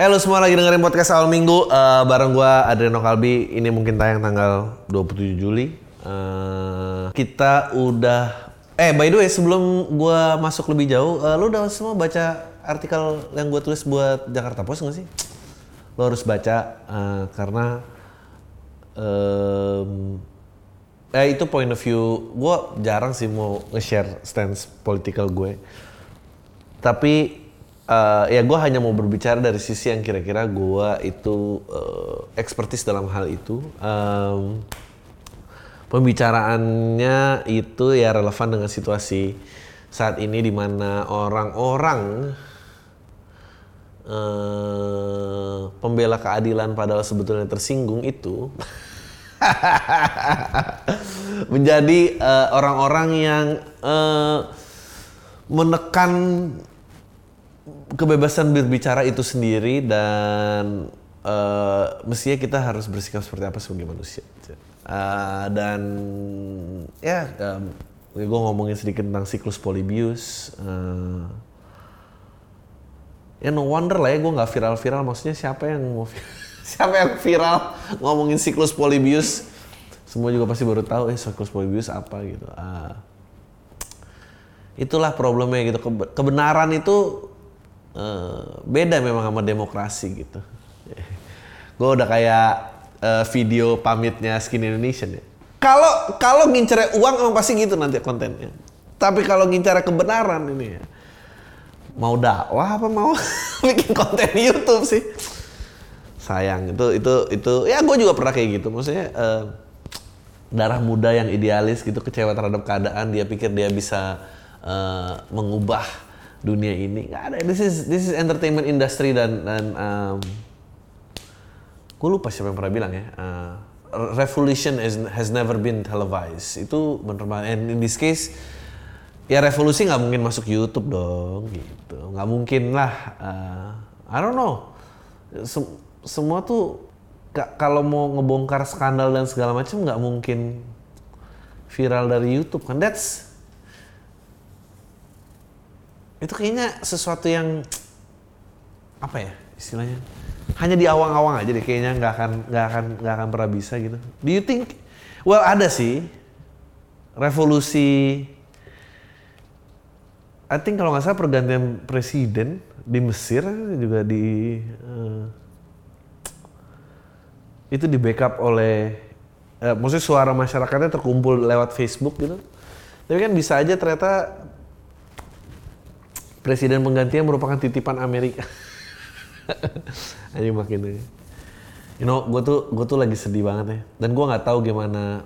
Eh lu semua lagi dengerin podcast awal minggu eh, bareng gua Adriano Kalbi. Ini mungkin tayang tanggal 27 Juli. Eh, kita udah Eh by the way sebelum gua masuk lebih jauh, eh, lu udah semua baca artikel yang gua tulis buat Jakarta Post nggak sih? Lo harus baca eh, karena em, eh itu point of view gua jarang sih mau nge-share stance political gue. Tapi eh, ya gue hanya mau berbicara dari sisi yang kira-kira gue itu eh, expertise dalam hal itu. Em, pembicaraannya itu ya relevan dengan situasi saat ini di mana orang-orang eh, pembela keadilan padahal sebetulnya tersinggung itu menjadi orang-orang yang eh, menekan kebebasan berbicara itu sendiri dan eh, mestinya kita harus bersikap seperti apa sebagai manusia. Eh, dan ya, gue ngomongin sedikit tentang siklus Polybius. eh, ya no wonder lah ya gue nggak viral-viral. Maksudnya siapa yang mau siapa yang viral ngomongin siklus Polybius? Semua juga pasti baru tahu eh siklus Polybius apa gitu. Ah itulah problemnya gitu Kebe- kebenaran itu eh, beda memang sama demokrasi gitu. Gue udah kayak eh, video pamitnya Skin Indonesian ya. Kalau kalau ngincer uang emang pasti gitu nanti kontennya. Tapi kalau ngincer kebenaran ini ya mau dakwah apa mau bikin konten YouTube sih? Sayang itu itu itu ya gue juga pernah kayak gitu. Maksudnya eh, darah muda yang idealis gitu kecewa terhadap keadaan dia pikir dia bisa eh, mengubah dunia ini. Nggak ada. This is this is entertainment industry dan dan um, gue lupa siapa yang pernah bilang ya eh, revolution is, has never been televised. Itu bener banget. And in this case ya revolusi nggak mungkin masuk YouTube dong gitu. Nggak mungkin lah eh, I don't know. Sem- semua tuh ka- kalau mau ngebongkar skandal dan segala macam nggak mungkin viral dari YouTube kan. That's itu kayaknya sesuatu yang apa ya istilahnya? Hanya di awang-awang aja deh kayaknya nggak akan nggak akan nggak akan pernah bisa gitu. Do you think well ada sih. Revolusi I think kalau nggak salah pergantian presiden di Mesir juga di eh, itu di backup oleh eh, maksudnya suara masyarakatnya terkumpul lewat Facebook gitu. Tapi kan bisa aja ternyata presiden penggantinya merupakan titipan Amerika. Aja makin you know gue tuh gue tuh lagi sedih banget ya. Dan gue nggak tahu gimana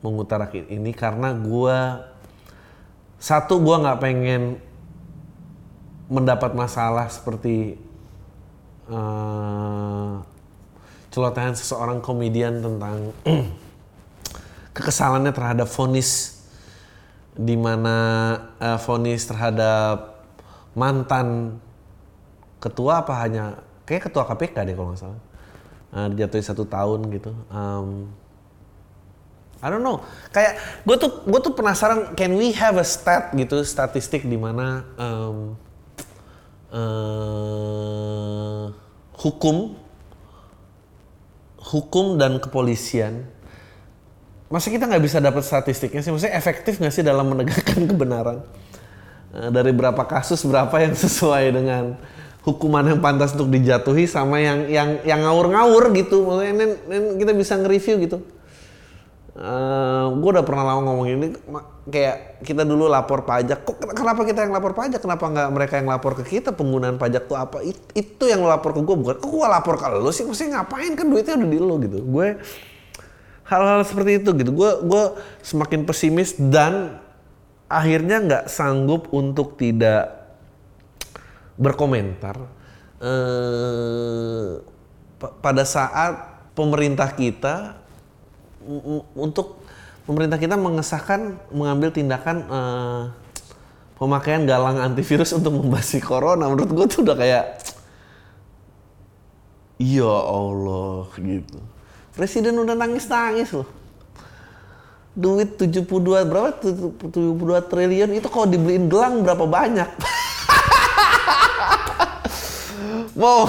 mengutarakan ini karena gue satu gue nggak pengen mendapat masalah seperti eh, celotehan seseorang komedian tentang kekesalannya terhadap vonis di mana vonis terhadap mantan ketua apa hanya kayak ketua KPK deh kalau nggak salah. Eh, dijatuhi satu tahun gitu. Em, I don't know. Kayak gue tuh gue tuh penasaran can we have a stat gitu statistik di mana em, eh, hukum hukum dan kepolisian masa kita nggak bisa dapat statistiknya sih maksudnya efektif nggak sih dalam menegakkan kebenaran dari berapa kasus berapa yang sesuai dengan hukuman yang pantas untuk dijatuhi sama yang yang yang ngawur-ngawur gitu. Maksudnya ini, ini kita bisa nge-review gitu. Gue udah pernah lama ngomong ini kayak kita dulu lapor pajak. Kok ken- kenapa kita yang lapor pajak? Kenapa nggak mereka yang lapor ke kita? Penggunaan pajak tuh apa? It- itu yang lo lapor ke gue bukan kok gue lapor ke lo sih? Maksudnya ngapain? Kan duitnya udah di lo gitu. Gue hal-hal seperti itu gitu. Gue gue semakin pesimis dan akhirnya nggak sanggup untuk tidak berkomentar. Eh, pa- pada saat pemerintah kita untuk pemerintah kita mengesahkan mengambil tindakan eh, pemakaian galang antivirus untuk membasmi corona menurut gue tuh udah kayak ya Allah gitu. Presiden udah nangis nangis loh duit 72 berapa? 72 triliun itu kalau dibeliin gelang berapa banyak? Mau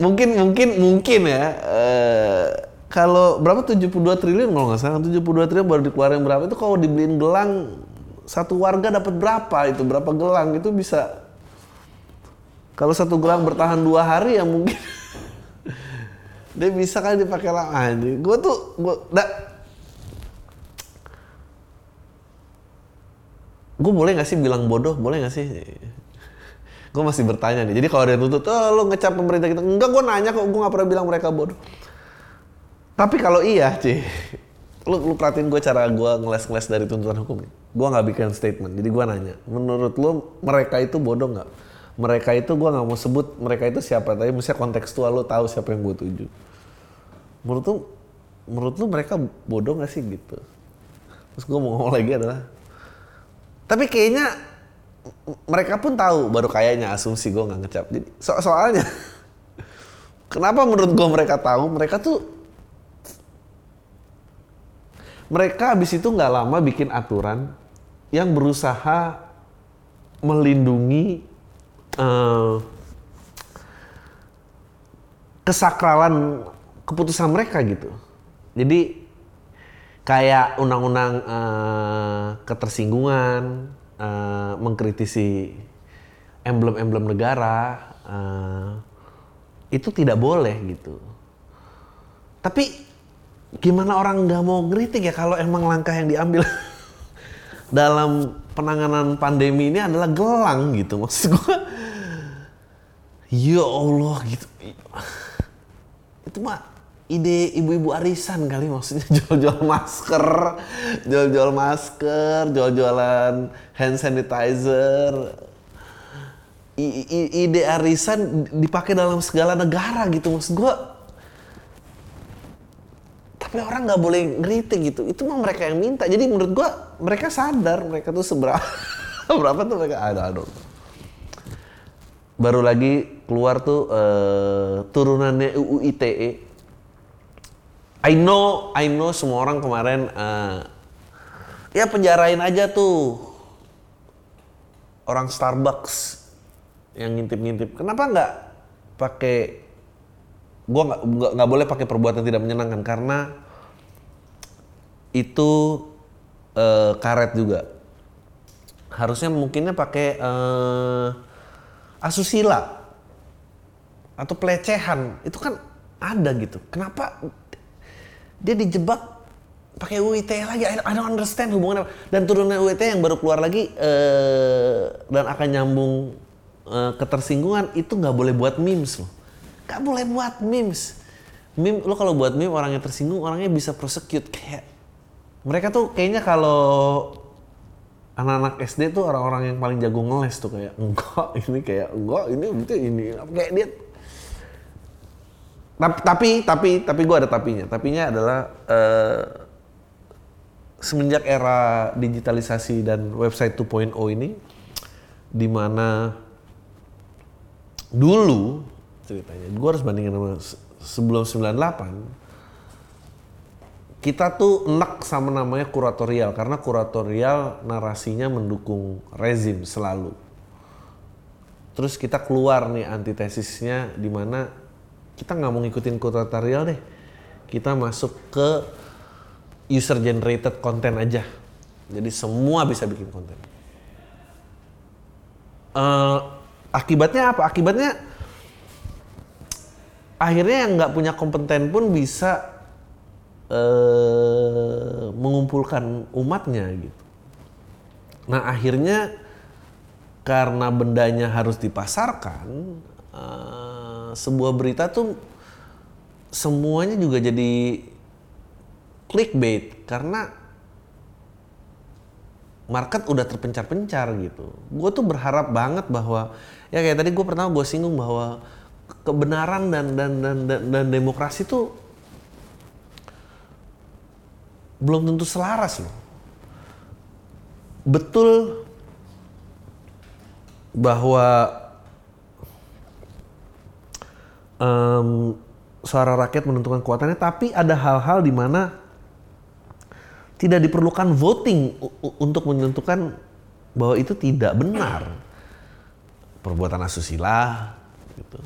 mungkin mungkin mungkin ya uh, kalau berapa 72 triliun kalau nggak salah 72 triliun baru dikeluarin berapa? Itu kalau dibeliin gelang satu warga dapat berapa itu? Berapa gelang? Itu bisa kalau satu gelang bertahan dua hari ya mungkin dia bisa kan dipakai lama gue tuh gue da, gue boleh gak sih bilang bodoh? Boleh gak sih? Gue masih bertanya nih. Jadi kalau ada yang tuntut oh lo ngecap pemerintah kita. Enggak gue nanya kok. Gue gak pernah bilang mereka bodoh. Tapi kalau iya sih lu, lu perhatiin gue cara gue ngeles-ngeles dari tuntutan hukum gue nggak bikin statement. Jadi gue nanya menurut lu mereka itu bodoh nggak? Mereka itu gue nggak mau sebut mereka itu siapa tapi mesti kontekstual lo tahu siapa yang gue tuju menurut lu menurut lu mereka bodoh gak sih gitu? Terus gue mau ngomong lagi adalah tapi kayaknya mereka pun tahu baru kayaknya asumsi gue nggak ngecap. Jadi so soalnya kenapa menurut gue mereka tahu? Mereka tuh mereka abis itu nggak lama bikin aturan yang berusaha melindungi uh, kesakralan keputusan mereka gitu jadi kayak undang-undang uh, ketersinggungan, uh, mengkritisi emblem-emblem negara, uh, itu tidak boleh gitu. Tapi gimana orang nggak mau ngeritik ya kalau emang langkah yang diambil dalam penanganan pandemi ini adalah gelang gitu maksud gue. Ya Allah gitu. Itu mah ide ibu-ibu arisan kali maksudnya jual-jual masker, jual-jual masker, jual-jualan hand sanitizer. I, i, ide arisan dipakai dalam segala negara gitu maksud gua. Tapi orang nggak boleh ngeritik gitu. Itu mah mereka yang minta. Jadi menurut gua mereka sadar mereka tuh seberapa berapa tuh mereka ada ada. Baru lagi keluar tuh uh, turunannya UU ITE I know, I know semua orang kemarin uh, ya penjarain aja tuh orang Starbucks yang ngintip-ngintip. Kenapa nggak pakai gua nggak nggak boleh pakai perbuatan tidak menyenangkan karena itu uh, karet juga. Harusnya mungkinnya pakai uh, asusila atau pelecehan itu kan ada gitu. Kenapa dia dijebak pakai UIT lagi. I don't understand hubungannya. Dan turunan UIT yang baru keluar lagi uh, dan akan nyambung uh, ketersinggungan itu nggak boleh buat memes loh. Nggak boleh buat memes. Meme lo kalau buat meme orangnya tersinggung orangnya bisa prosecute kayak mereka tuh kayaknya kalau anak-anak SD tuh orang-orang yang paling jago ngeles tuh kayak enggak ini kayak enggak ini itu ini kayak dia tapi tapi tapi gue ada tapinya. Tapinya adalah uh, semenjak era digitalisasi dan website 2.0 ini, di mana dulu ceritanya, gue harus bandingin sama sebelum 98, kita tuh enak sama namanya kuratorial karena kuratorial narasinya mendukung rezim selalu. Terus kita keluar nih antitesisnya di mana kita nggak mau ngikutin tutorial deh. Kita masuk ke user generated content aja. Jadi semua bisa bikin konten. Uh, akibatnya apa? Akibatnya akhirnya yang nggak punya kompeten pun bisa uh, mengumpulkan umatnya gitu. Nah akhirnya karena bendanya harus dipasarkan uh, sebuah berita tuh semuanya juga jadi clickbait karena market udah terpencar-pencar gitu. Gue tuh berharap banget bahwa ya kayak tadi gue pernah gue singgung bahwa kebenaran dan dan dan dan, dan demokrasi tuh belum tentu selaras loh. Betul bahwa um, suara rakyat menentukan kekuatannya, tapi ada hal-hal di mana tidak diperlukan voting untuk menentukan bahwa itu tidak benar. perbuatan asusila, gitu,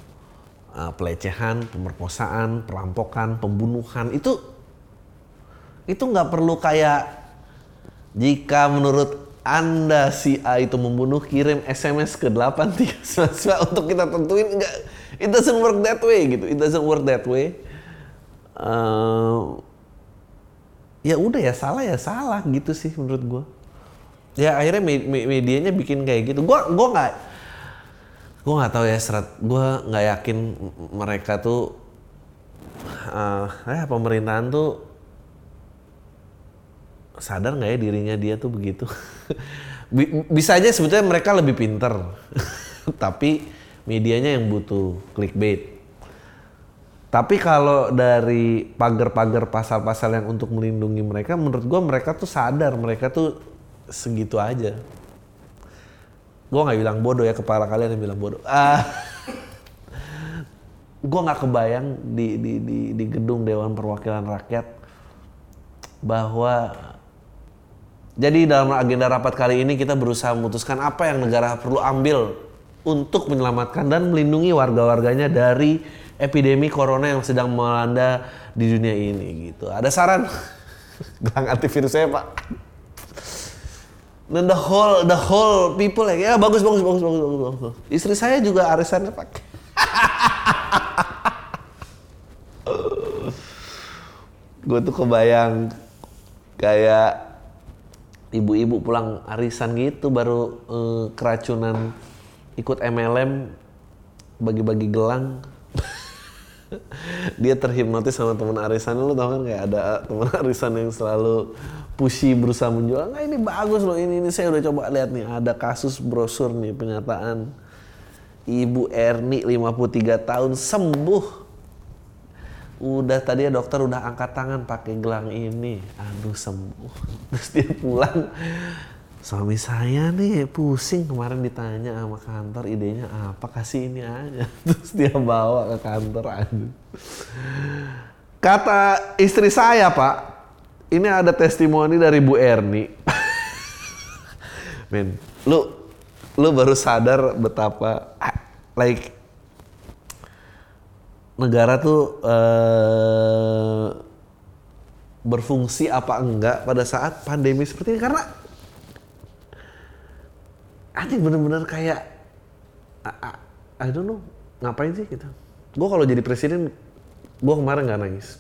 uh, pelecehan, pemerkosaan, perampokan, pembunuhan itu itu nggak perlu kayak jika menurut anda si A itu membunuh kirim SMS ke 8399 untuk kita tentuin. Enggak it doesn't work that way gitu. It doesn't work that way. Uh, ya udah ya salah ya salah gitu sih menurut gue ya akhirnya me me medianya bikin kayak gitu. Gue gue nggak gue nggak tahu ya serat gue nggak yakin mereka tuh uh, eh pemerintahan tuh sadar nggak ya dirinya dia tuh begitu bisa aja sebetulnya mereka lebih pinter tapi medianya yang butuh clickbait tapi kalau dari pagar-pagar pasal-pasal yang untuk melindungi mereka, menurut gue mereka tuh sadar, mereka tuh segitu aja. Gue nggak bilang bodoh ya kepala kalian yang bilang bodoh. Ah, gue nggak kebayang di, di di di gedung Dewan Perwakilan Rakyat bahwa jadi dalam agenda rapat kali ini kita berusaha memutuskan apa yang negara perlu ambil untuk menyelamatkan dan melindungi warga-warganya dari epidemi corona yang sedang melanda di dunia ini gitu. Ada saran? Gelang antivirusnya Pak. Dan the whole the whole people ya, ya bagus bagus bagus bagus bagus. bagus. Istri saya juga arisannya Pak. gue tuh kebayang kayak ibu-ibu pulang arisan gitu baru uh, keracunan ikut MLM bagi-bagi gelang. Dia terhipnotis sama teman arisan lu tau kan? Kayak ada teman arisan yang selalu pushy berusaha menjual nah ini bagus loh ini ini saya udah coba lihat nih ada kasus brosur nih pernyataan Ibu Erni 53 tahun sembuh udah tadi ya dokter udah angkat tangan pakai gelang ini. Aduh sembuh. Terus dia pulang. Suami saya nih pusing kemarin ditanya sama kantor idenya apa? Kasih ini aja. Terus dia bawa ke kantor aja kata istri saya pak ini ada testimoni dari Bu Erni. Men lu lu baru sadar betapa like negara tuh uh, berfungsi apa enggak pada saat pandemi seperti ini? Karena anjing bener-bener kayak I, I, I don't know ngapain sih gitu? Gue kalau jadi presiden gue kemarin nggak nangis.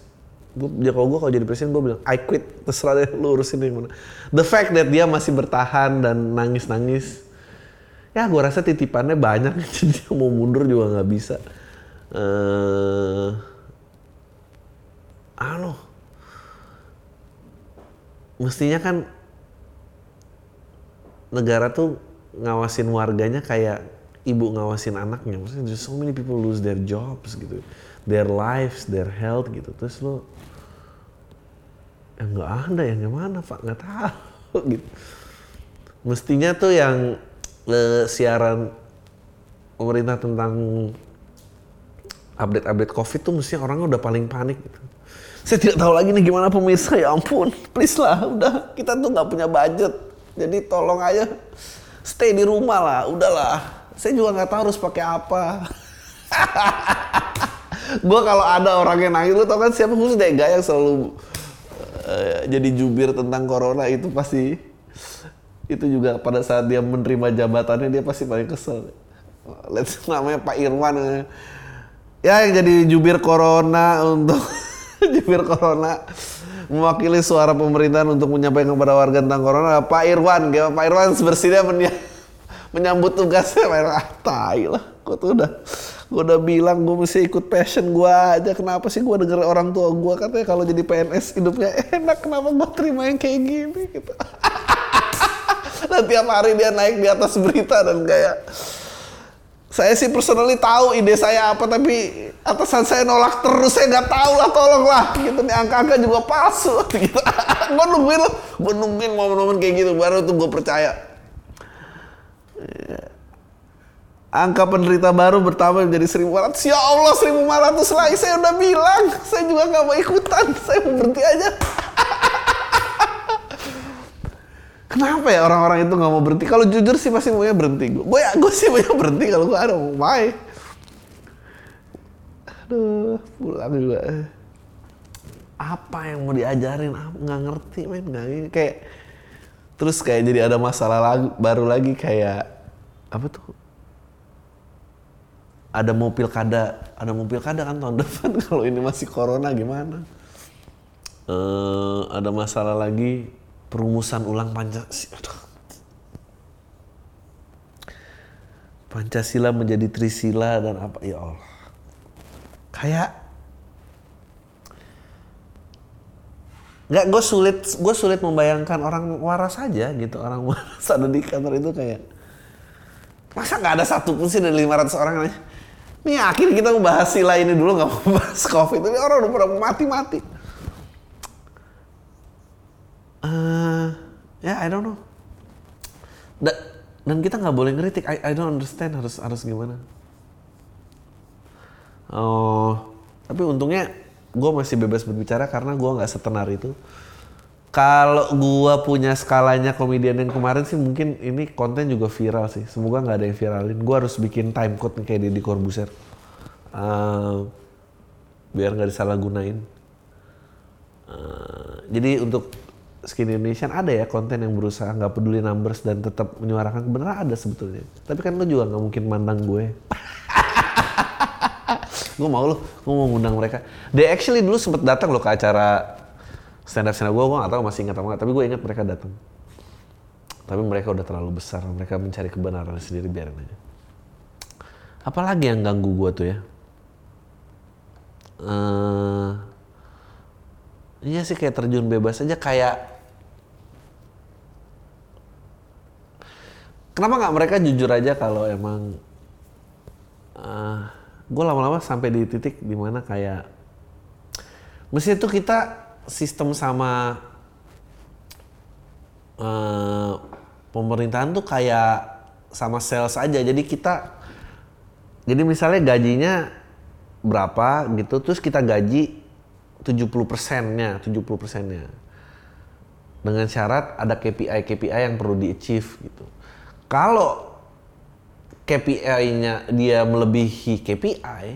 Gue kalau gue kalau jadi presiden gue bilang I quit. Terserah deh lu urusin deh mana. The fact that dia masih bertahan dan nangis nangis ya gue rasa titipannya banyak. Jadi mau mundur juga nggak bisa uh, anu mestinya kan negara tuh ngawasin warganya kayak ibu ngawasin anaknya. Maksudnya just so many people lose their jobs gitu, their lives, their health gitu. Terus lo yang nggak ada yang gimana pak nggak tahu gitu. Mestinya tuh yang uh, siaran pemerintah tentang update-update COVID tuh mestinya orangnya udah paling panik gitu. Saya tidak tahu lagi nih gimana pemirsa ya ampun, please lah, udah kita tuh nggak punya budget, jadi tolong aja stay di rumah lah, udahlah. Saya juga nggak tahu harus pakai apa. gue kalau ada orang yang nangis, lu tau kan siapa khusus Dega yang selalu uh, jadi jubir tentang corona itu pasti itu juga pada saat dia menerima jabatannya dia pasti paling kesel. Let's namanya Pak Irwan ya yang jadi jubir corona untuk jubir corona mewakili suara pemerintahan untuk menyampaikan kepada warga tentang corona Pak Irwan. Pak Irwan bersedia menyambut tugasnya. Pak Irwan ah, tai lah. Gue tuh udah gue udah bilang gue mesti ikut passion gue aja. Kenapa sih gue denger orang tua gue katanya kalau jadi PNS hidupnya enak kenapa gue terima yang kayak gini gitu. Dan tiap hari dia naik di atas berita dan kayak saya sih personally tahu ide saya apa tapi atasan saya nolak terus. Saya nggak tahu lah tolonglah. Gitu nih angka-angka juga palsu. Gitu. Gue nungguin loh. Gue nungguin momen-momen kayak gitu baru tuh gue percaya. Angka penderita baru bertambah menjadi 1400 ya Allah 1500 lagi saya udah bilang. Saya juga nggak mau ikutan. Saya mau berhenti aja kenapa ya orang-orang itu nggak mau berhenti? Kalau jujur sih pasti maunya berhenti. Gue ya, gue sih maunya berhenti kalau gue ada mau. Aduh, pulang juga. Apa yang mau diajarin? Apa nggak ngerti, men nggak ini kayak terus kayak jadi ada masalah lagi, baru lagi kayak apa tuh? Ada mau pilkada, ada mau pilkada kan tahun depan kalau ini masih corona gimana? Eh, ada masalah lagi perumusan ulang Pancasila. Pancasila menjadi Trisila dan apa ya Allah. Kayak nggak gue sulit gue sulit membayangkan orang waras saja gitu orang waras ada di kantor itu kayak masa nggak ada satu pun sih dari 500 orang nih akhirnya kita membahas sila ini dulu nggak mau bahas covid ini orang udah mati mati ya yeah, I don't know. Da dan kita nggak boleh ngeritik. I, I don't understand harus harus gimana. Oh tapi untungnya gue masih bebas berbicara karena gue nggak setenar itu. Kalau gue punya skalanya komedian yang kemarin sih mungkin ini konten juga viral sih. Semoga nggak ada yang viralin. Gue harus bikin time code nih kayak di Corbuzier. Uh, biar nggak disalahgunain. Uh, jadi untuk Skin Indonesian ada ya konten yang berusaha nggak peduli numbers dan tetap menyuarakan kebenaran ada sebetulnya. Tapi kan lo juga nggak mungkin mandang gue. gue mau lo, gue mau ngundang mereka. They actually dulu sempet datang lo ke acara stand up stand up gue, gue gak tahu masih ingat apa nggak. Tapi gue ingat mereka datang. Tapi mereka udah terlalu besar, mereka mencari kebenaran sendiri biarin aja. Apalagi yang ganggu gue tuh ya? Uh, iya sih kayak terjun bebas aja kayak kenapa nggak mereka jujur aja kalau emang uh, eh, gue lama-lama sampai di titik di mana kayak mesti itu kita sistem sama uh, pemerintahan tuh kayak sama sales aja. Jadi kita jadi misalnya gajinya berapa gitu terus kita gaji 70 persennya 70 persennya. Dengan syarat ada KPI KPI yang perlu di achieve gitu kalau KPI-nya dia melebihi KPI,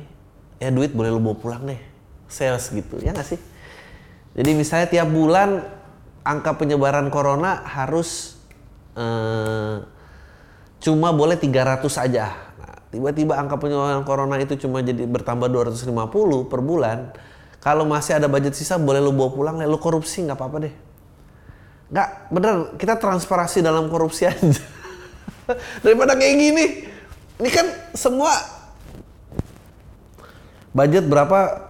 ya duit boleh lu bawa pulang deh. Sales gitu, ya nggak sih? Jadi misalnya tiap bulan angka penyebaran corona harus eh, cuma boleh 300 aja. Nah, tiba-tiba angka penyebaran corona itu cuma jadi bertambah 250 per bulan. Kalau masih ada budget sisa boleh lu bawa pulang, lu korupsi nggak apa-apa deh. Nggak, bener, kita transparansi dalam korupsi aja. daripada kayak gini. Ini kan semua budget berapa?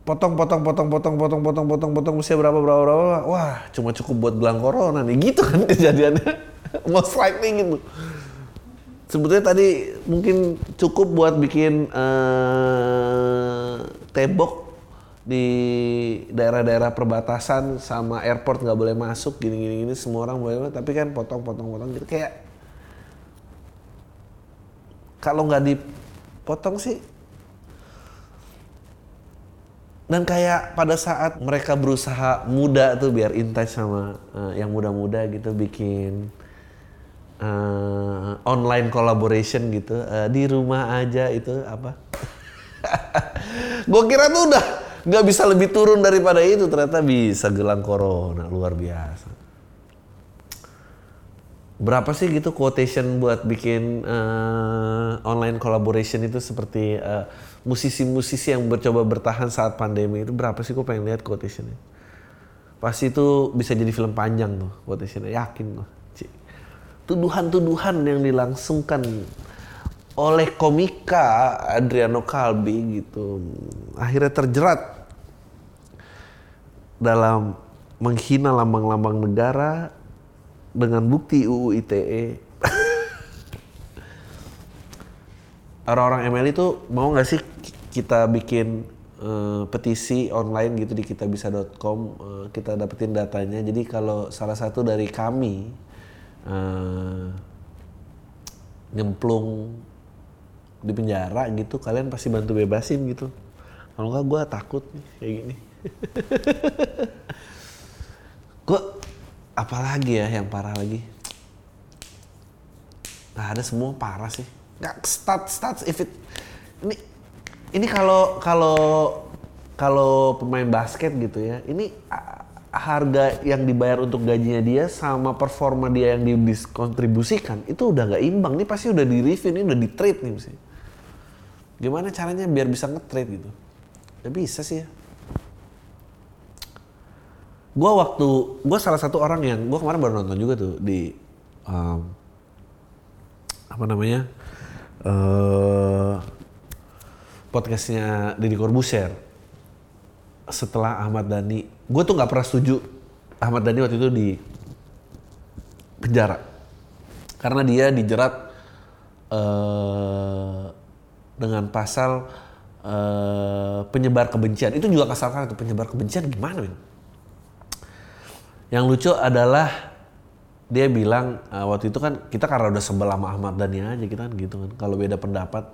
Potong potong potong potong potong potong potong potong usia berapa berapa berapa wah cuma cukup buat gelang corona nih. Gitu kan kejadiannya. Most likely gitu. Sebetulnya tadi mungkin cukup buat bikin uh, tembok di daerah-daerah perbatasan sama airport nggak boleh masuk gini-gini gini semua orang boleh tapi kan potong-potong-potong gitu kayak kalau nggak dipotong sih. Dan kayak pada saat mereka berusaha muda tuh biar intai sama uh, yang muda-muda gitu bikin uh, online collaboration gitu uh, di rumah aja itu apa? Gue kira tuh udah nggak bisa lebih turun daripada itu. Ternyata bisa gelang corona luar biasa berapa sih gitu quotation buat bikin uh, online collaboration itu seperti eh, musisi-musisi yang bercoba bertahan saat pandemi itu berapa sih? Gue pengen lihat quotationnya. Pasti itu bisa jadi film panjang tuh quotationnya, yakin tuh. Tuduhan-tuduhan yang dilangsungkan oleh komika Adriano Kalbi gitu akhirnya terjerat dalam menghina lambang-lambang negara dengan bukti UU ITE orang-orang ML itu mau nggak sih kita bikin uh, petisi online gitu di kitabisa.com uh, kita dapetin datanya? Jadi kalau salah satu dari kami uh, nyemplung di penjara gitu kalian pasti bantu bebasin gitu. Kalau nggak gue takut nih kayak gini. Gue apalagi ya yang parah lagi? Nggak ada semua parah sih. Nggak stat stats if it ini ini kalau kalau kalau pemain basket gitu ya ini harga yang dibayar untuk gajinya dia sama performa dia yang dikontribusikan itu udah nggak imbang. Nih pasti udah di review ini udah di trade nih mesti gimana caranya biar bisa nge-trade gitu? Ya bisa sih ya gue waktu gue salah satu orang yang gue kemarin baru nonton juga tuh di um, apa namanya eh podcastnya Deddy Corbuzier. Setelah Ahmad Dhani gue tuh nggak pernah setuju Ahmad Dhani waktu itu di penjara. Karena dia dijerat eh dengan pasal eh penyebar kebencian. Itu juga kasar itu penyebar kebencian gimana men? Yang lucu adalah dia bilang uh, waktu itu kan kita karena udah sebel sama Ahmad Dhani aja kita kan gitu kan. Kalau beda pendapat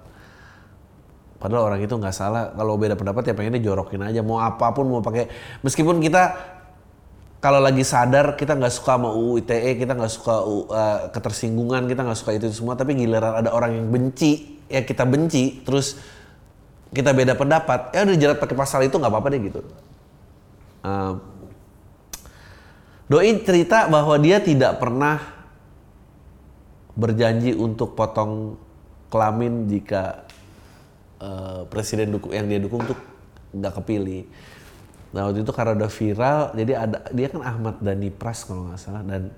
padahal orang itu nggak salah. Kalau beda pendapat ya pengennya jorokin aja mau apa pun mau pakai meskipun kita kalau lagi sadar kita nggak suka sama UU ITE, kita nggak suka uh, ketersinggungan, kita nggak suka itu semua, tapi giliran ada orang yang benci, ya kita benci, terus kita beda pendapat, ya udah jerat pakai pasal itu nggak apa-apa deh gitu. Uh, Doi cerita bahwa dia tidak pernah berjanji untuk potong kelamin jika uh, presiden dukung yang dia dukung tuh nggak kepilih. Nah waktu itu karena udah viral, jadi ada dia kan Ahmad Dhani Pras kalau nggak salah dan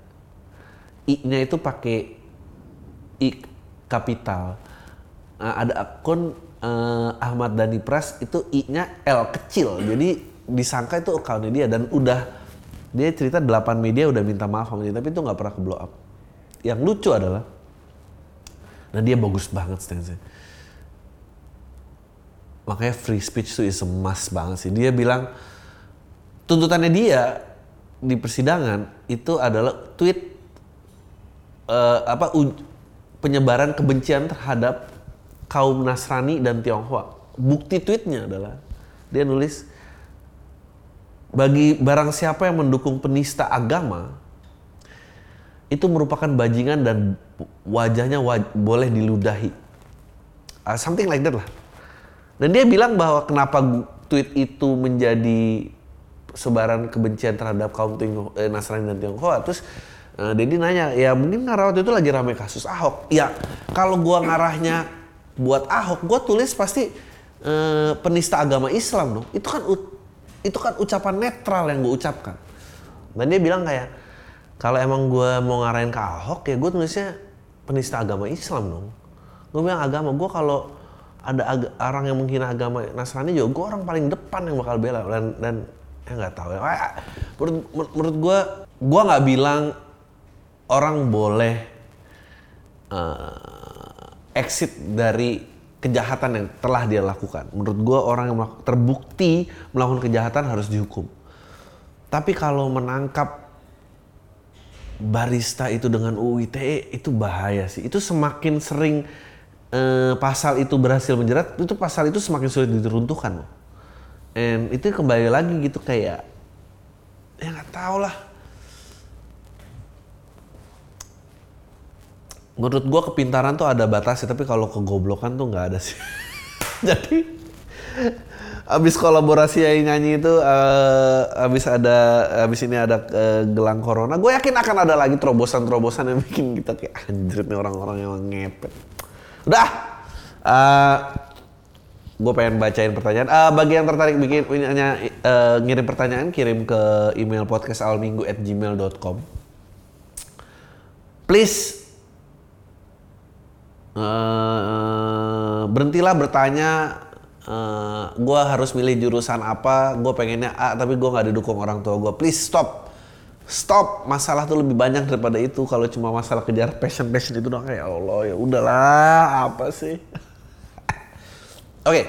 I-nya itu pakai I kapital. Nah, ada akun uh, Ahmad Dhani Pras itu I-nya L kecil, jadi disangka itu akunnya dia dan udah dia cerita 8 media udah minta maaf sama dia tapi itu nggak pernah ke blow up. Yang lucu adalah nah dia bagus banget stance makanya free speech itu is a banget sih. Dia bilang tuntutannya dia di persidangan itu adalah tweet uh, apa penyebaran kebencian terhadap kaum Nasrani dan Tionghoa. Bukti tweetnya adalah dia nulis bagi barang siapa yang mendukung penista agama itu merupakan bajingan dan wajahnya waj boleh diludahi. Uh, something like that lah. Dan dia bilang bahwa kenapa tweet itu menjadi sebaran kebencian terhadap kaum Tionghoa, eh, Nasrani dan Tionghoa. Terus uh, Dedi nanya, ya mungkin karena waktu itu lagi ramai kasus Ahok. Ya kalau gua ngarahnya buat Ahok, gua tulis pasti uh, penista agama Islam dong. Itu kan itu kan ucapan netral yang gue ucapkan. Dan dia bilang kayak, kalau emang gue mau ngarahin ke Ahok ya gue tulisnya penista agama Islam dong. Gue bilang agama, gue kalau ada ag- orang yang menghina agama Nasrani juga gue orang paling depan yang bakal bela dan dan ya nggak tahu ya. Menurut menurut gue, gue nggak bilang orang boleh uh, exit dari kejahatan yang telah dia lakukan. Menurut gue orang yang melakukan, terbukti melakukan kejahatan harus dihukum. Tapi kalau menangkap barista itu dengan UU ITE itu bahaya sih. Itu semakin sering eh, pasal itu berhasil menjerat, itu pasal itu semakin sulit diruntuhkan. And itu kembali lagi gitu kayak ya nggak tahu lah. Menurut gua kepintaran tuh ada batasnya tapi kalau kegoblokan tuh nggak ada sih. Jadi abis kolaborasi yang nyanyi itu uh, abis ada abis ini ada uh, gelang corona gue yakin akan ada lagi terobosan-terobosan yang bikin kita kayak anjir nih orang-orang yang ngepet. Udah uh, gue pengen bacain pertanyaan. Uh, bagi yang tertarik bikin hanya uh, ngirim pertanyaan kirim ke email podcast at gmail.com please Uh, berhentilah bertanya uh, gue harus milih jurusan apa? Gue pengennya A tapi gue nggak didukung orang tua gue please stop. Stop. Masalah tuh lebih banyak daripada itu. Kalau cuma masalah kejar passion passion itu dong kayak Allah ya udahlah. Apa sih? Oke. Okay.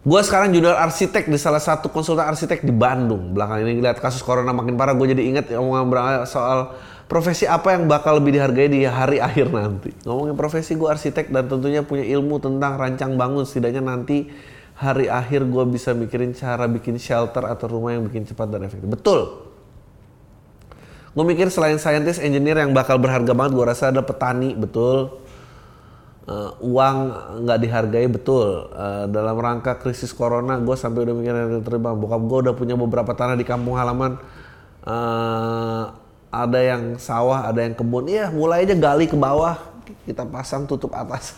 gue sekarang junior arsitek di salah satu konsultan arsitek di Bandung. Belakang ini lihat kasus corona makin parah gue jadi inget omongan soal profesi apa yang bakal lebih dihargai di hari akhir nanti? Ngomongin profesi gue arsitek dan tentunya punya ilmu tentang rancang bangun. Setidaknya nanti hari akhir gue bisa mikirin cara bikin shelter atau rumah yang bikin cepat dan efektif. Betul. Gue mikir selain scientist, engineer yang bakal berharga banget, gue rasa ada petani, betul. Uh, uang nggak dihargai betul. Uh, dalam rangka krisis corona, gue sampai udah mikir terima. Bokap gue udah punya beberapa tanah di kampung halaman. Uh, ada yang sawah, ada yang kebun. Iya, mulai aja gali ke bawah, kita pasang tutup atas.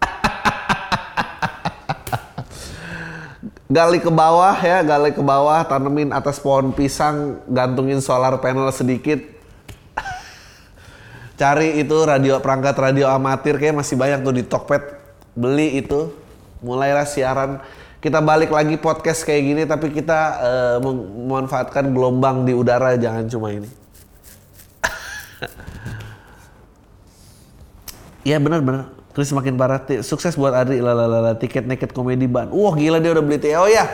gali ke bawah ya, gali ke bawah, tanemin atas pohon pisang, gantungin solar panel sedikit. Cari itu radio perangkat radio amatir kayak masih banyak tuh di Tokped. Beli itu. Mulailah siaran. Kita balik lagi podcast kayak gini tapi kita uh, memanfaatkan gelombang di udara jangan cuma ini. Iya benar-benar Terus semakin parah. Sukses buat Adri. Lalalala. Tiket Naked Comedy Bandung. Wah gila dia udah beli tiket. Oh ya.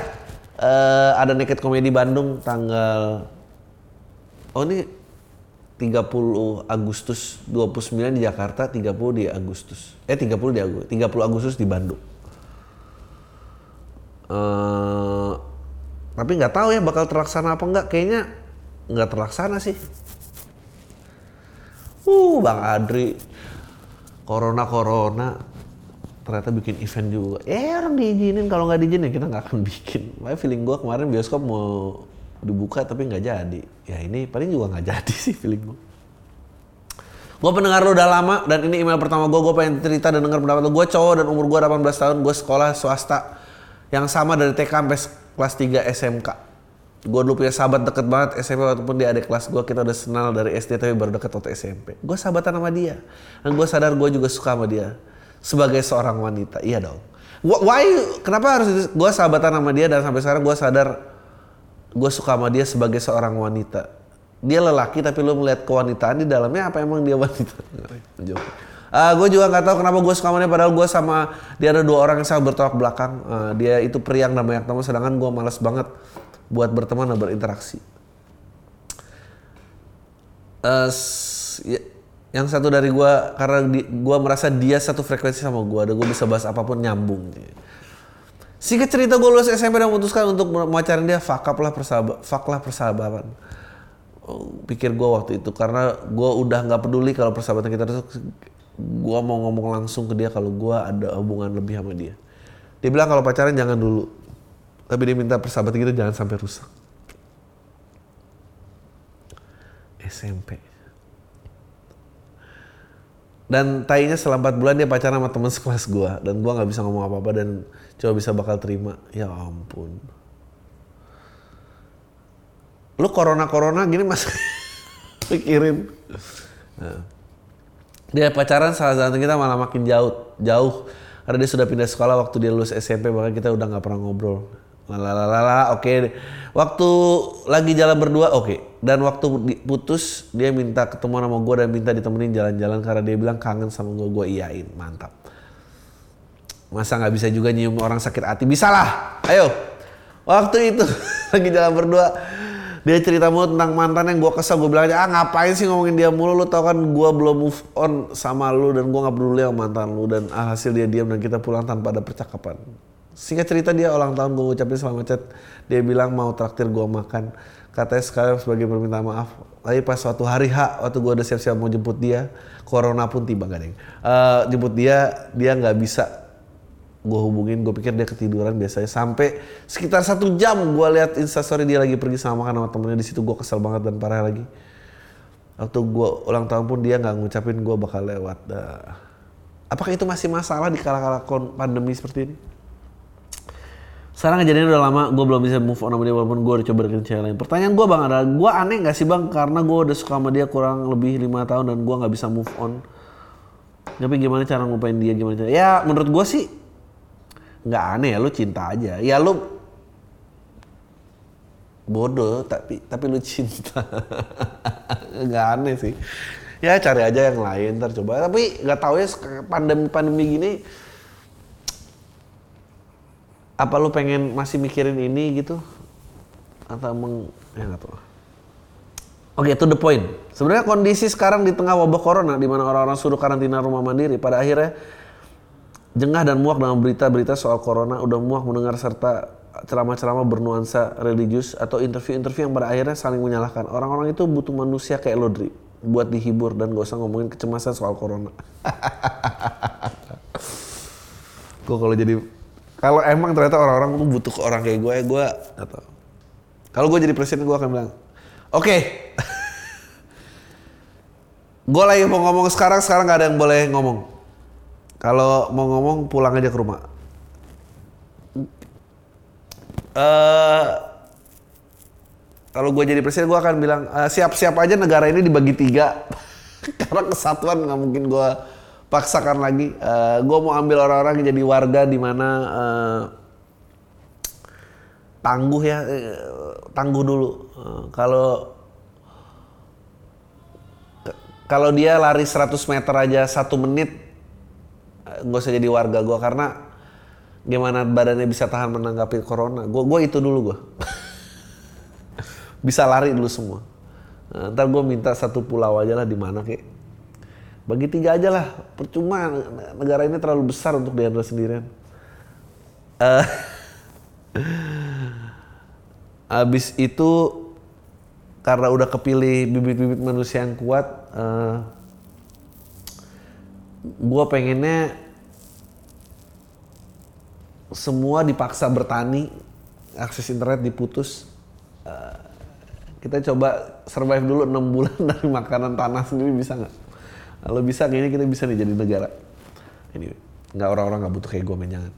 Uh, ada Naked Comedy Bandung tanggal... Oh ini 30 Agustus 29 di Jakarta, 30 di Agustus. Eh 30 di Agustus, 30 Agustus di Bandung. Uh, tapi nggak tahu ya bakal terlaksana apa enggak. Kayaknya nggak terlaksana sih. Uh, Bang Adri corona corona ternyata bikin event juga. Eh orang diizinin kalau nggak diizinin kita nggak akan bikin. Makanya feeling gue kemarin bioskop mau dibuka tapi nggak jadi. Ya ini paling juga nggak jadi sih feeling gue. Gue pendengar lo udah lama dan ini email pertama gue. Gue pengen cerita dan dengar pendapat lo. Gue cowok dan umur gue 18 tahun. Gue sekolah swasta yang sama dari TK sampai kelas 3 SMK gue dulu punya sahabat deket banget SMP walaupun dia adik kelas gue kita udah kenal dari SD tapi baru deket waktu SMP gue sahabatan sama dia. Dan gue sadar gue juga suka sama dia sebagai seorang wanita. Iya dong. Why kenapa harus gue sahabatan sama dia dan sampai sekarang gue sadar gue suka sama dia sebagai seorang wanita. Dia lelaki tapi lo melihat kewanitaan di dalamnya apa emang dia wanita? Uh, gue juga nggak tahu kenapa gue suka sama dia padahal gue sama dia ada dua orang yang sangat bertolak belakang. Uh, dia itu priang dan banyak teman sedangkan gue malas banget buat berteman dan berinteraksi. Uh, ya, yang satu dari gue karena gue merasa dia satu frekuensi sama gue, ada gue bisa bahas apa pun nyambung. Singkat cerita gue lulus SMP dan memutuskan untuk memacarin dia, fuck up lah persahabatan, fuck lah persahabatan. Oh, pikir gue waktu itu karena gue udah nggak peduli kalau persahabatan kita itu gue mau ngomong langsung ke dia kalau gue ada hubungan lebih sama dia. Dia bilang kalau pacaran jangan dulu. Tapi dia minta persahabatan kita jangan sampai rusak. SMP. Dan tainya selama 4 bulan dia pacaran sama teman sekelas gue. Dan gue gak bisa ngomong apa-apa dan coba bisa bakal terima. Ya ampun. Lu corona-corona gini mas pikirin. Nah. Dia pacaran salah satu kita malah makin jauh. Jauh. Karena dia sudah pindah sekolah waktu dia lulus SMP, bahkan kita udah gak pernah ngobrol. Lalalala, oke. Okay. Waktu lagi jalan berdua, oke. Okay. Dan waktu putus, dia minta ketemu sama gue dan minta ditemenin jalan-jalan karena dia bilang kangen sama gue. Gue iyain, mantap. Masa nggak bisa juga nyium orang sakit hati? Bisa lah, ayo. Waktu itu lagi jalan berdua, dia cerita mulu tentang mantan yang gue kesel. Gue bilang aja, ah ngapain sih ngomongin dia mulu? Lu tau kan gue belum move on sama lu dan gue nggak peduli sama mantan lu. Dan alhasil dia diam dan kita pulang tanpa ada percakapan. Singkat cerita dia ulang tahun gue ngucapin selamat chat. Dia bilang mau traktir gue makan. Katanya sekali sebagai permintaan maaf. Tapi pas suatu hari H, waktu gue udah siap-siap mau jemput dia, corona pun tiba gak deh. Uh, jemput dia, dia nggak bisa gue hubungin, gue pikir dia ketiduran biasanya. Sampai sekitar satu jam gue lihat instastory dia lagi pergi sama makan sama temennya di situ gue kesel banget dan parah lagi. Waktu gue ulang tahun pun dia nggak ngucapin gue bakal lewat. Dah. Apakah itu masih masalah di kala-kala pandemi seperti ini? Sekarang kejadian udah lama, gue belum bisa move on sama dia walaupun gue udah coba deketin cewek lain. Pertanyaan gue bang adalah, gue aneh gak sih bang? Karena gue udah suka sama dia kurang lebih lima tahun dan gue gak bisa move on. Tapi gimana cara ngupain dia, gimana cara? Ya menurut gue sih, gak aneh ya, lu cinta aja. Ya lu bodoh tapi tapi lu cinta. gak aneh sih. Ya cari aja yang lain ntar coba. Tapi gak tahu ya pandemi-pandemi gini, apa lu pengen masih mikirin ini gitu atau meng ya nggak tahu Oke, okay, to the point. Sebenarnya kondisi sekarang di tengah wabah corona, di mana orang-orang suruh karantina rumah mandiri, pada akhirnya jengah dan muak dengan berita-berita soal corona, udah muak mendengar serta ceramah-ceramah bernuansa religius atau interview-interview yang pada akhirnya saling menyalahkan. Orang-orang itu butuh manusia kayak lo, Dri. Buat dihibur dan gak usah ngomongin kecemasan soal corona. gue kalau jadi kalau emang ternyata orang-orang tuh butuh ke orang kayak gue, ya gue atau kalau gue jadi presiden gue akan bilang, oke, okay. gue lagi mau ngomong sekarang, sekarang gak ada yang boleh ngomong. Kalau mau ngomong pulang aja ke rumah. Uh, kalau gue jadi presiden gue akan bilang uh, siap-siap aja negara ini dibagi tiga karena kesatuan nggak mungkin gue paksakan lagi. Uh, gue mau ambil orang-orang jadi warga di mana uh, tangguh ya, uh, tangguh dulu. Kalau kalau dia lari 100 meter aja satu menit, nggak usah jadi warga gue karena gimana badannya bisa tahan menanggapi corona. Gue gue itu dulu gue. bisa lari dulu semua. Ntar gue minta satu pulau aja lah di mana kayak bagi tiga aja lah, percuma negara ini terlalu besar untuk dihandle sendirian. Uh, abis itu karena udah kepilih bibit-bibit manusia yang kuat, uh, eh, gue pengennya semua dipaksa bertani, akses internet diputus. Uh, kita coba survive dulu enam bulan dari makanan tanah sendiri bisa nggak? Kalau bisa kayaknya kita bisa nih jadi negara. Ini nggak orang-orang nggak butuh kayak gue men jangan.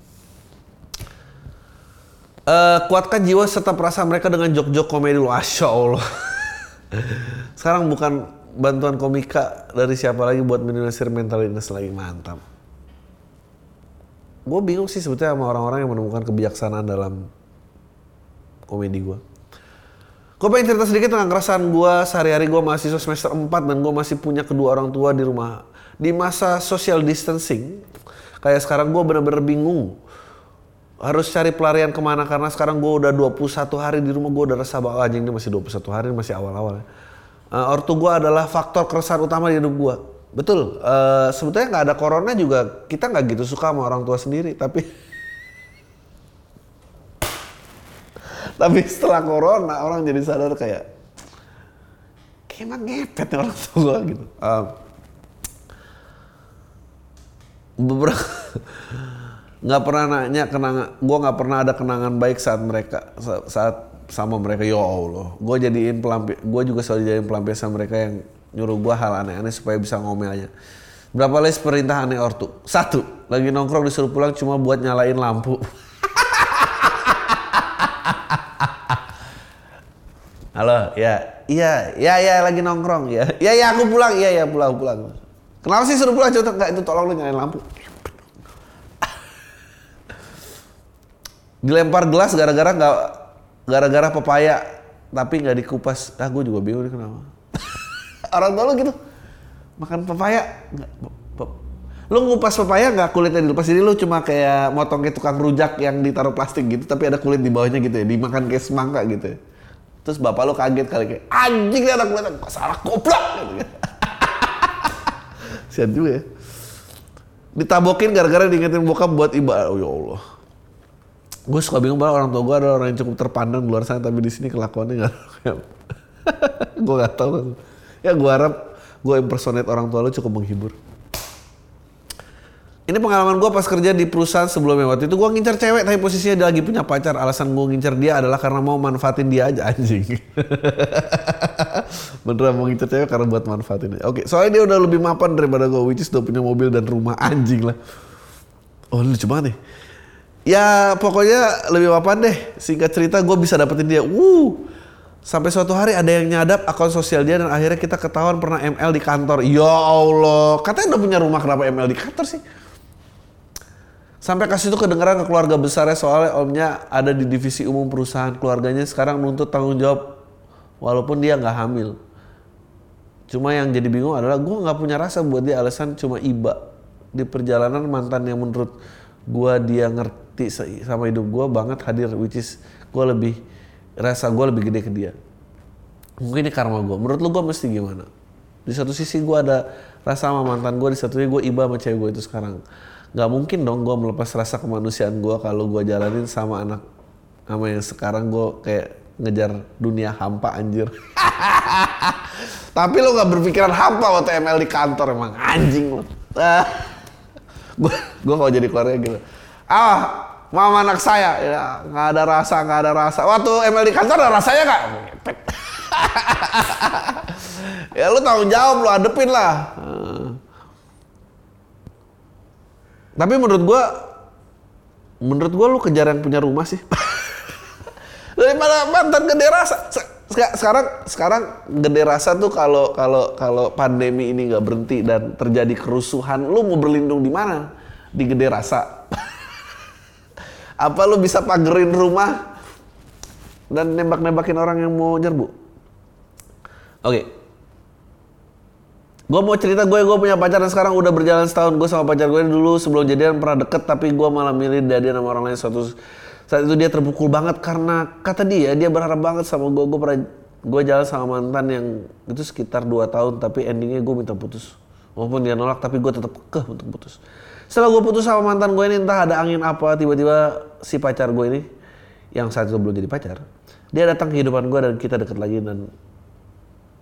Uh, kuatkan jiwa serta perasaan mereka dengan jok-jok komedi lu. Asya Allah. Sekarang bukan bantuan komika dari siapa lagi buat minimalisir mental illness lagi mantap. Gue bingung sih sebetulnya sama orang-orang yang menemukan kebijaksanaan dalam komedi gue. Gue pengen cerita sedikit tentang keresahan gue sehari-hari gue mahasiswa semester 4 dan gue masih punya kedua orang tua di rumah. Di masa social distancing, kayak sekarang gue bener-bener bingung. Harus cari pelarian ke mana karena sekarang gue udah 21 hari di rumah gue udah rasa bahwa anjing ini masih 21 hari masih awal-awal. Uh, ortu gue adalah faktor keresahan utama di hidup gue. Betul, uh, sebetulnya nggak ada corona juga kita nggak gitu suka sama orang tua sendiri tapi Tapi setelah corona orang jadi sadar kayak kayak emang ngepet orang tua gitu. Um, beberapa nggak pernah nanya kenangan gue nggak pernah ada kenangan baik saat mereka saat sama mereka. Ya allah gue jadiin pelampi gue juga selalu jadiin pelampiasan mereka yang nyuruh gue hal aneh-aneh supaya bisa ngomel aja. Berapa list perintah aneh ortu? Satu lagi nongkrong disuruh pulang cuma buat nyalain lampu Halo, ya, iya, iya, iya lagi nongkrong, ya, iya, iya aku pulang, iya, iya pulang, pulang. Kenapa sih suruh pulang? Coba nggak itu tolong lu nyalain lampu. Dilempar gelas gara-gara nggak, gara-gara pepaya, tapi nggak dikupas. Ah, gue juga bingung nih kenapa. Orang tua lu gitu, makan pepaya, nggak, lu ngupas pepaya nggak kulitnya dilepas jadi lu cuma kayak motong kayak tukang rujak yang ditaruh plastik gitu tapi ada kulit di bawahnya gitu ya dimakan kayak semangka gitu ya. Terus bapak lo kaget kali kayak anjing nih anak gue salah goblok. Sian juga ya. Ditabokin gara-gara diingetin bokap buat iba. Oh ya Allah. Gue suka bingung banget orang tua gue ada orang yang cukup terpandang di luar sana tapi di sini kelakuannya nggak. gue nggak tahu. Ya gue harap gue impersonate orang tua lo cukup menghibur. Ini pengalaman gue pas kerja di perusahaan sebelumnya waktu itu gue ngincar cewek tapi posisinya dia lagi punya pacar. Alasan gue ngincar dia adalah karena mau manfaatin dia aja anjing. Beneran mau ngincar cewek karena buat manfaatin dia. Oke, soalnya dia udah lebih mapan daripada gue, which is udah punya mobil dan rumah anjing lah. Oh lucu banget nih. Ya pokoknya lebih mapan deh. Singkat cerita gue bisa dapetin dia. Wuh. Sampai suatu hari ada yang nyadap akun sosial dia dan akhirnya kita ketahuan pernah ML di kantor. Ya Allah, katanya udah punya rumah kenapa ML di kantor sih? Sampai kasih itu kedengeran ke keluarga besarnya soalnya omnya ada di divisi umum perusahaan keluarganya sekarang nuntut tanggung jawab walaupun dia nggak hamil. Cuma yang jadi bingung adalah gue nggak punya rasa buat dia alasan cuma iba di perjalanan mantan yang menurut gue dia ngerti sama hidup gue banget hadir which is gue lebih rasa gue lebih gede ke dia. Mungkin ini karma gue. Menurut lu gue mesti gimana? Di satu sisi gue ada rasa sama mantan gue, di satu sisi gue iba sama cewek gue itu sekarang nggak mungkin dong gue melepas rasa kemanusiaan gue kalau gue jalanin sama anak sama yang sekarang gue kayak ngejar dunia hampa anjir. Tapi lo gak berpikiran hampa waktu ML di kantor emang anjing lo. gue gue kalau jadi keluarga gitu. Ah, mama anak saya ya nggak ada rasa nggak ada rasa. Waktu ML di kantor ada rasanya kak. ya lu tanggung jawab lu adepin lah. Tapi menurut gua menurut gua lu kejar yang punya rumah sih. Daripada mantan gede rasa. Sekarang sekarang gede rasa tuh kalau kalau kalau pandemi ini nggak berhenti dan terjadi kerusuhan, lu mau berlindung di mana? Di gede rasa. Apa lu bisa pagerin rumah dan nembak-nembakin orang yang mau nyerbu? Oke. Okay. Gue mau cerita gue, gue punya pacar dan sekarang udah berjalan setahun. Gue sama pacar gue dulu sebelum jadian pernah deket, tapi gue malah milih jadian sama orang lain suatu saat itu dia terpukul banget karena kata dia dia berharap banget sama gue. Gue pernah gue jalan sama mantan yang itu sekitar 2 tahun, tapi endingnya gue minta putus. Walaupun dia nolak, tapi gue tetap keh untuk putus. Setelah gue putus sama mantan gue ini entah ada angin apa, tiba-tiba si pacar gue ini yang saat itu belum jadi pacar, dia datang ke kehidupan gue dan kita deket lagi dan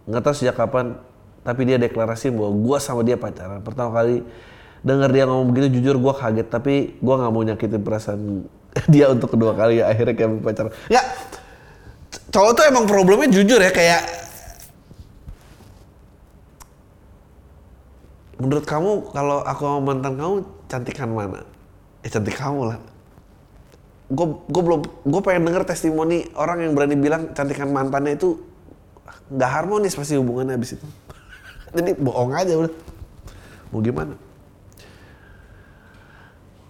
nggak tahu sejak kapan tapi dia deklarasi bahwa gue sama dia pacaran. Pertama kali dengar dia ngomong begitu jujur gue kaget. Tapi gue nggak mau nyakitin perasaan dia untuk kedua kali ya akhirnya kayak pacaran. Ya cowok tuh emang problemnya jujur ya kayak menurut kamu kalau aku sama mantan kamu cantikan mana? Eh cantik kamu lah. Gue gue belum gue pengen denger testimoni orang yang berani bilang cantikan mantannya itu nggak harmonis pasti hubungannya abis itu jadi bohong aja udah. Mau gimana?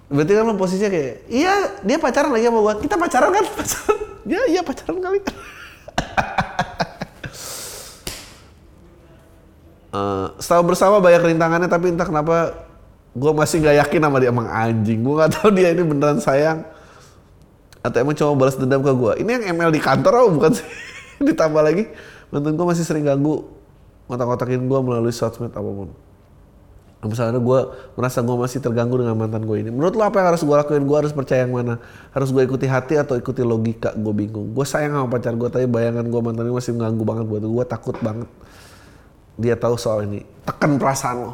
Berarti kan lo posisinya kayak, iya dia pacaran lagi sama gua. Kita pacaran kan? Pacaran. Ya iya pacaran kali. uh, setelah bersama banyak rintangannya tapi entah kenapa gue masih gak yakin sama dia emang anjing gue gak tahu dia ini beneran sayang atau emang cuma balas dendam ke gue ini yang ML di kantor apa bukan sih ditambah lagi mantan gue masih sering ganggu ngotak-ngotakin gue melalui sosmed apa pun. Misalnya gue merasa gue masih terganggu dengan mantan gue ini. Menurut lo apa yang harus gue lakuin? Gue harus percaya yang mana? Harus gue ikuti hati atau ikuti logika? Gue bingung. Gue sayang sama pacar gue, tapi bayangan gue mantan ini masih mengganggu banget buat gue. takut banget. Dia tahu soal ini. Tekan perasaan lo.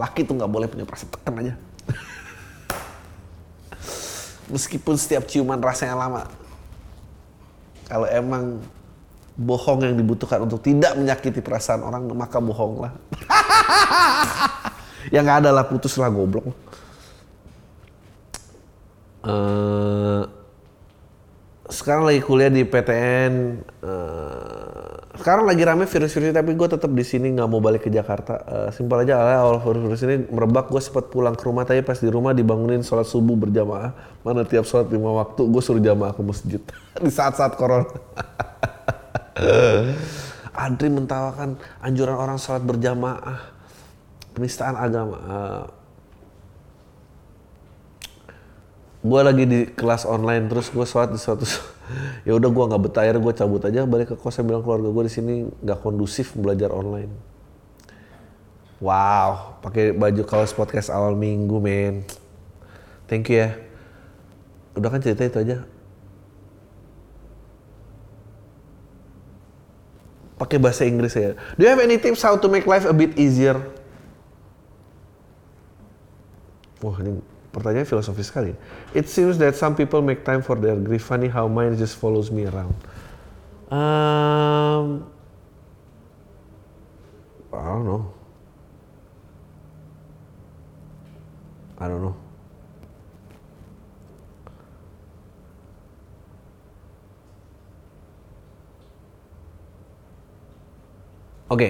Laki tuh nggak boleh punya perasaan tekan aja. Meskipun setiap ciuman rasanya lama. Kalau emang bohong yang dibutuhkan untuk tidak menyakiti perasaan orang maka bohonglah. Yang nggak ada lah putuslah goblok. Uh, sekarang lagi kuliah di PTN uh, eh, sekarang lagi rame virus-virus tapi gue tetap di sini nggak mau balik ke Jakarta. Uh, simpel aja lah awal virus-virus ini merebak gue sempat pulang ke rumah tapi pas di rumah dibangunin sholat subuh berjamaah. Mana tiap sholat lima waktu gue suruh jamaah ke masjid. Di saat-saat corona Andri mentawakan anjuran orang sholat berjamaah, penistaan agama. Eh, gue lagi di kelas online terus gue sholat di suatu ya udah gue nggak betah gue cabut aja balik ke kos bilang keluarga gue di sini nggak kondusif belajar online. Wow pakai baju kaos podcast awal minggu men. Thank you ya. Udah kan cerita itu aja pakai bahasa Inggris ya. Do you have any tips how to make life a bit easier? Wah ini pertanyaan filosofis sekali. It seems that some people make time for their grief. Funny how mine just follows me around. Um, I don't know. I don't know. Oke.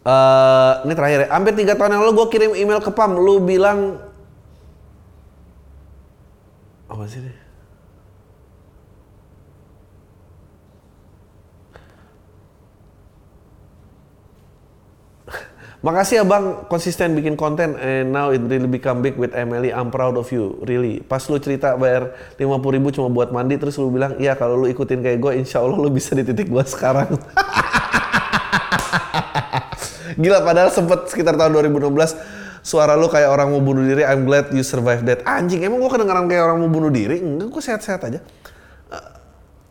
Uh, ini terakhir ya. Hampir tiga tahun yang lalu gue kirim email ke PAM. Lu bilang... Apa sih ini? Makasih ya bang, konsisten bikin konten and now it really become big with Emily. I'm proud of you, really. Pas lu cerita bayar 50 ribu cuma buat mandi, terus lu bilang, iya kalau lu ikutin kayak gue, insya Allah lu bisa di titik gue sekarang. Gila, padahal sempet sekitar tahun 2016 suara lu kayak orang mau bunuh diri. I'm glad you survived that. Anjing, emang gua kedengeran kayak orang mau bunuh diri? Enggak, gua sehat-sehat aja. Eh,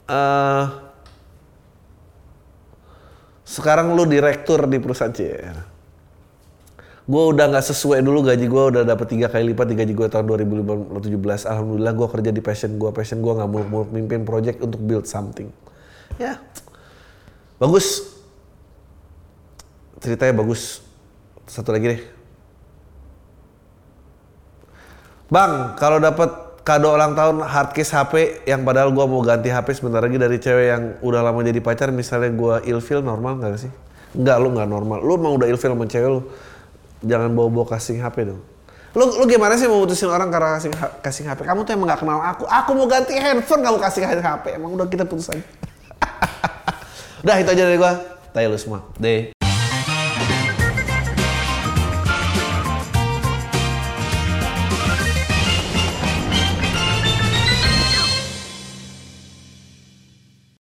eh, sekarang lu direktur di perusahaan CR. Gue udah nggak sesuai dulu gaji gue udah dapet tiga kali lipat di gaji gue tahun 2017. Alhamdulillah gue kerja di passion gue. Passion gue nggak muluk-muluk mimpin project untuk build something. Ya, bagus. Ceritanya bagus. Satu lagi deh. Bang, kalau dapat kado ulang tahun hardcase HP yang padahal gua mau ganti HP sebentar lagi dari cewek yang udah lama jadi pacar misalnya gua ilfeel normal nggak sih? Enggak, lu nggak normal. Lu emang udah ilfeel sama cewek lu. Jangan bawa-bawa casing HP dong. Lu, lu gimana sih mau mutusin orang karena kasih casing HP? Kamu tuh emang gak kenal aku. Aku mau ganti handphone, kamu kasih HP. Emang udah kita putus aja. udah itu aja dari gua. Tayo lu semua. Deh.